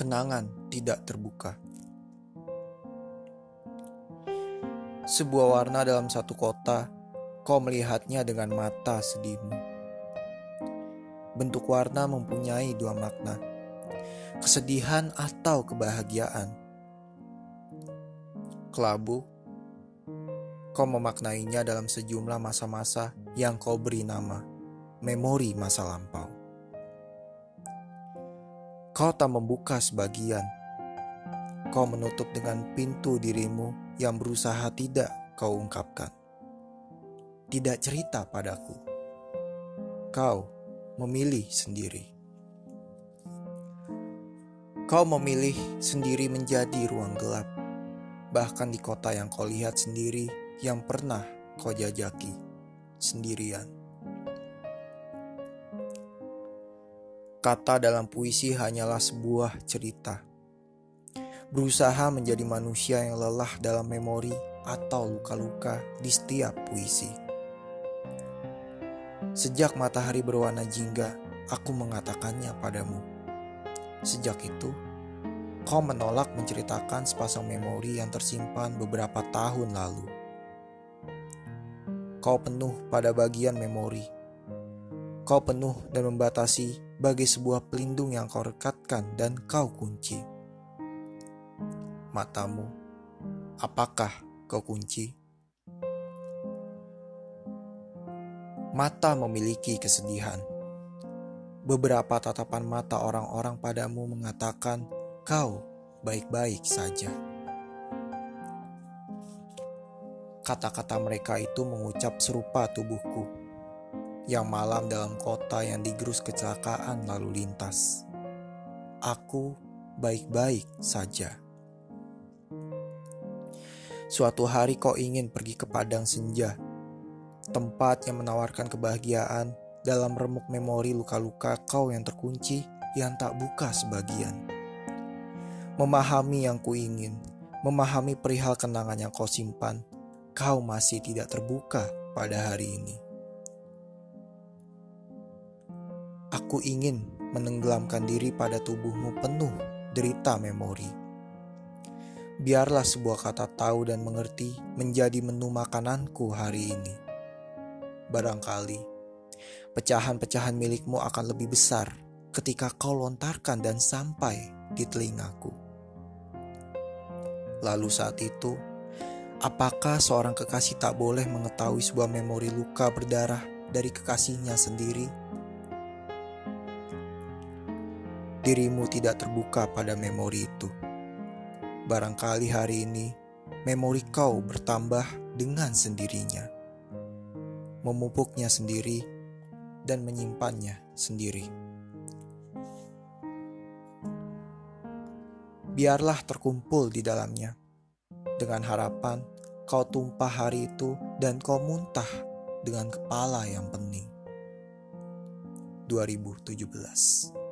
kenangan tidak terbuka. Sebuah warna dalam satu kota, kau melihatnya dengan mata sedihmu. Bentuk warna mempunyai dua makna, kesedihan atau kebahagiaan. Kelabu, kau memaknainya dalam sejumlah masa-masa yang kau beri nama, memori masa lampau. Kau tak membuka sebagian. Kau menutup dengan pintu dirimu yang berusaha tidak kau ungkapkan. Tidak cerita padaku. Kau memilih sendiri. Kau memilih sendiri menjadi ruang gelap, bahkan di kota yang kau lihat sendiri yang pernah kau jajaki sendirian. Kata dalam puisi hanyalah sebuah cerita. Berusaha menjadi manusia yang lelah dalam memori atau luka-luka di setiap puisi. Sejak matahari berwarna jingga, aku mengatakannya padamu. Sejak itu, kau menolak menceritakan sepasang memori yang tersimpan beberapa tahun lalu. Kau penuh pada bagian memori. Kau penuh dan membatasi bagi sebuah pelindung yang kau rekatkan dan kau kunci. Matamu, apakah kau kunci? Mata memiliki kesedihan. Beberapa tatapan mata orang-orang padamu mengatakan kau baik-baik saja. Kata-kata mereka itu mengucap serupa tubuhku yang malam dalam kota yang digerus kecelakaan lalu lintas. Aku baik-baik saja. Suatu hari kau ingin pergi ke padang senja, tempat yang menawarkan kebahagiaan dalam remuk memori luka-luka kau yang terkunci yang tak buka sebagian. Memahami yang kuingin, memahami perihal kenangan yang kau simpan, kau masih tidak terbuka pada hari ini. Aku ingin menenggelamkan diri pada tubuhmu penuh derita memori. Biarlah sebuah kata tahu dan mengerti menjadi menu makananku hari ini. Barangkali pecahan-pecahan milikmu akan lebih besar ketika kau lontarkan dan sampai di telingaku. Lalu saat itu, apakah seorang kekasih tak boleh mengetahui sebuah memori luka berdarah dari kekasihnya sendiri? Dirimu tidak terbuka pada memori itu. Barangkali hari ini memori kau bertambah dengan sendirinya, memupuknya sendiri, dan menyimpannya sendiri. Biarlah terkumpul di dalamnya, dengan harapan kau tumpah hari itu dan kau muntah dengan kepala yang pening. 2017